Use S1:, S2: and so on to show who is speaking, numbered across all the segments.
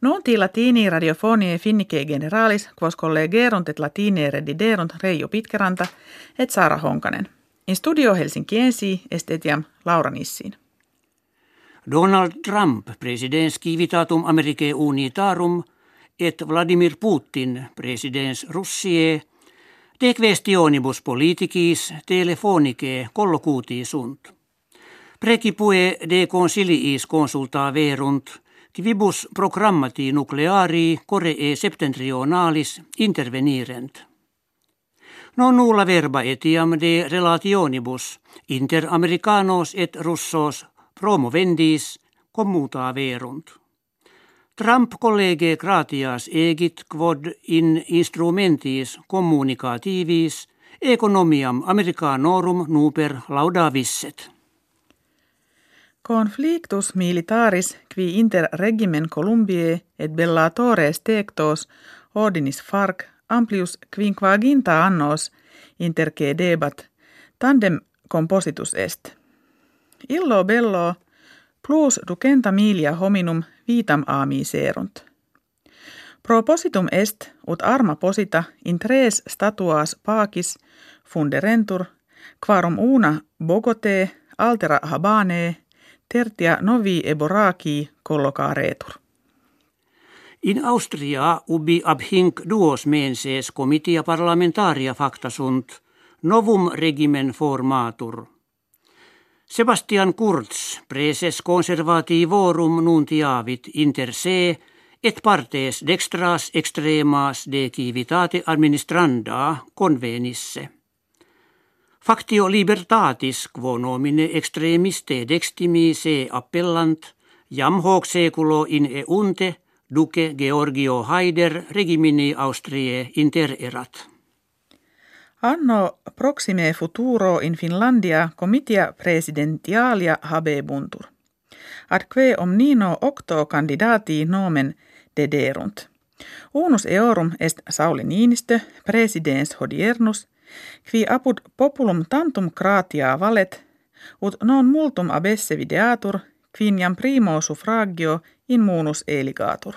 S1: Nunti latini radiofonie finnike generalis quos collegerunt et latine rediderunt Reijo Pitkeranta et Saara Honkanen. In studio Helsinkiensi est etiam Laura Nissin.
S2: Donald Trump, presidens civitatum Americae unitarum, et Vladimir Putin, presidens Russie, de questionibus politicis telefonike collocuti sunt. Precipue de consiliis consulta verunt, quibus programmati nucleari coree septentrionalis intervenirent. Non nulla verba etiam de relationibus inter americanos et russos promovendis commuta verunt. Trump college gratias egit quod in instrumentis communicativis economiam americanorum nuper laudavisset.
S1: Conflictus militaris qui inter regimen Columbiae et bellatores tectos ordinis farc amplius quinquaginta annos interque debat tandem compositus est. Illo bello plus ducenta milia hominum vitam ami serunt. Propositum est ut arma posita in tres statuas pacis funderentur quarum una Bogote altera habane tertia novi eboraki collocaretur.
S2: In Austria ubi ab hinc duos menses comitia parlamentaria facta sunt, novum regimen formatur. Sebastian Kurz, preses conservativorum nuntiavit inter se, et partes dextras extremas de administranda convenisse. Factio libertatis quo nomine extremiste dextimi se appellant, jam hoc seculo in eunte duce Georgio Haider regimini Austrie intererat.
S1: Anno proxime futuro in Finlandia comitia presidentialia habebuntur. Adque omnino octo candidati nomen dederunt. Unus eorum est Sauli Niinistö, presidens hodiernus, qui apud populum tantum gratia valet, ut non multum abesse videatur, quiniam primo suffragio in munus eligatur.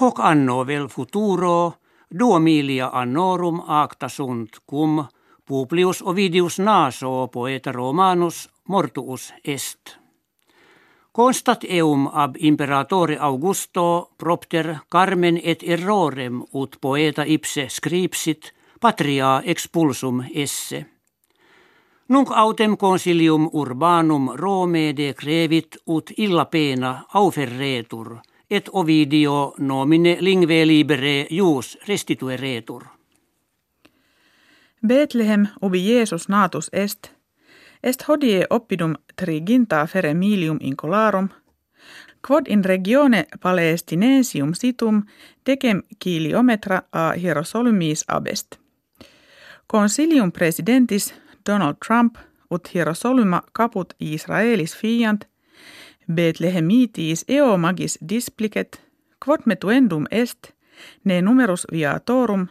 S2: Hoc anno vel futuro, duo milia annorum acta sunt cum Publius Ovidius Naso poeta Romanus mortuus est. Constat eum ab imperatore Augusto propter carmen et errorem ut poeta ipse scripsit patria expulsum esse. Nunc autem consilium urbanum Rome decrevit ut illa pena auferretur – et Ovidio nomine lingve libere jus restitueretur.
S1: Bethlehem ubi Jeesus natus est, est hodie oppidum triginta feremilium incolarum, quod in regione Palestinensium situm decem kiliometra a Hierosolumis abest. Consilium presidentis Donald Trump ut Hierosoluma caput Israelis fiant – Betlehemitis eo magis displicet, quod metuendum est, ne numerus viatorum,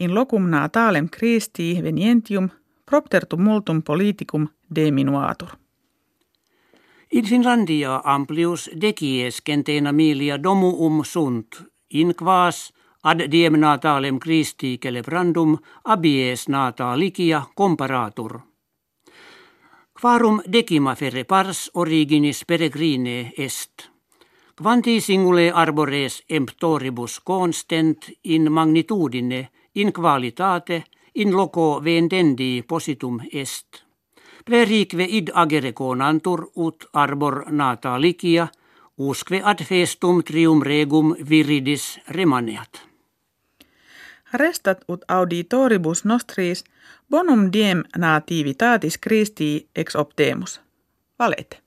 S1: in locum natalem Christi venientium, propter multum politicum deminuatur.
S2: In Finlandia amplius decies centena milia domuum sunt, in quas ad diem natalem Christi celebrandum abies natalicia comparatur. Quarum decima ferre pars originis peregrine est. Quanti singule arbores emptoribus constent in magnitudine, in qualitate, in loco vendendi positum est. Prerique id agere conantur ut arbor natalicia, usque ad festum trium regum viridis remaneat.
S1: Restat ut auditoribus nostris bonum diem nativitatis Christi ex optemus. Valete.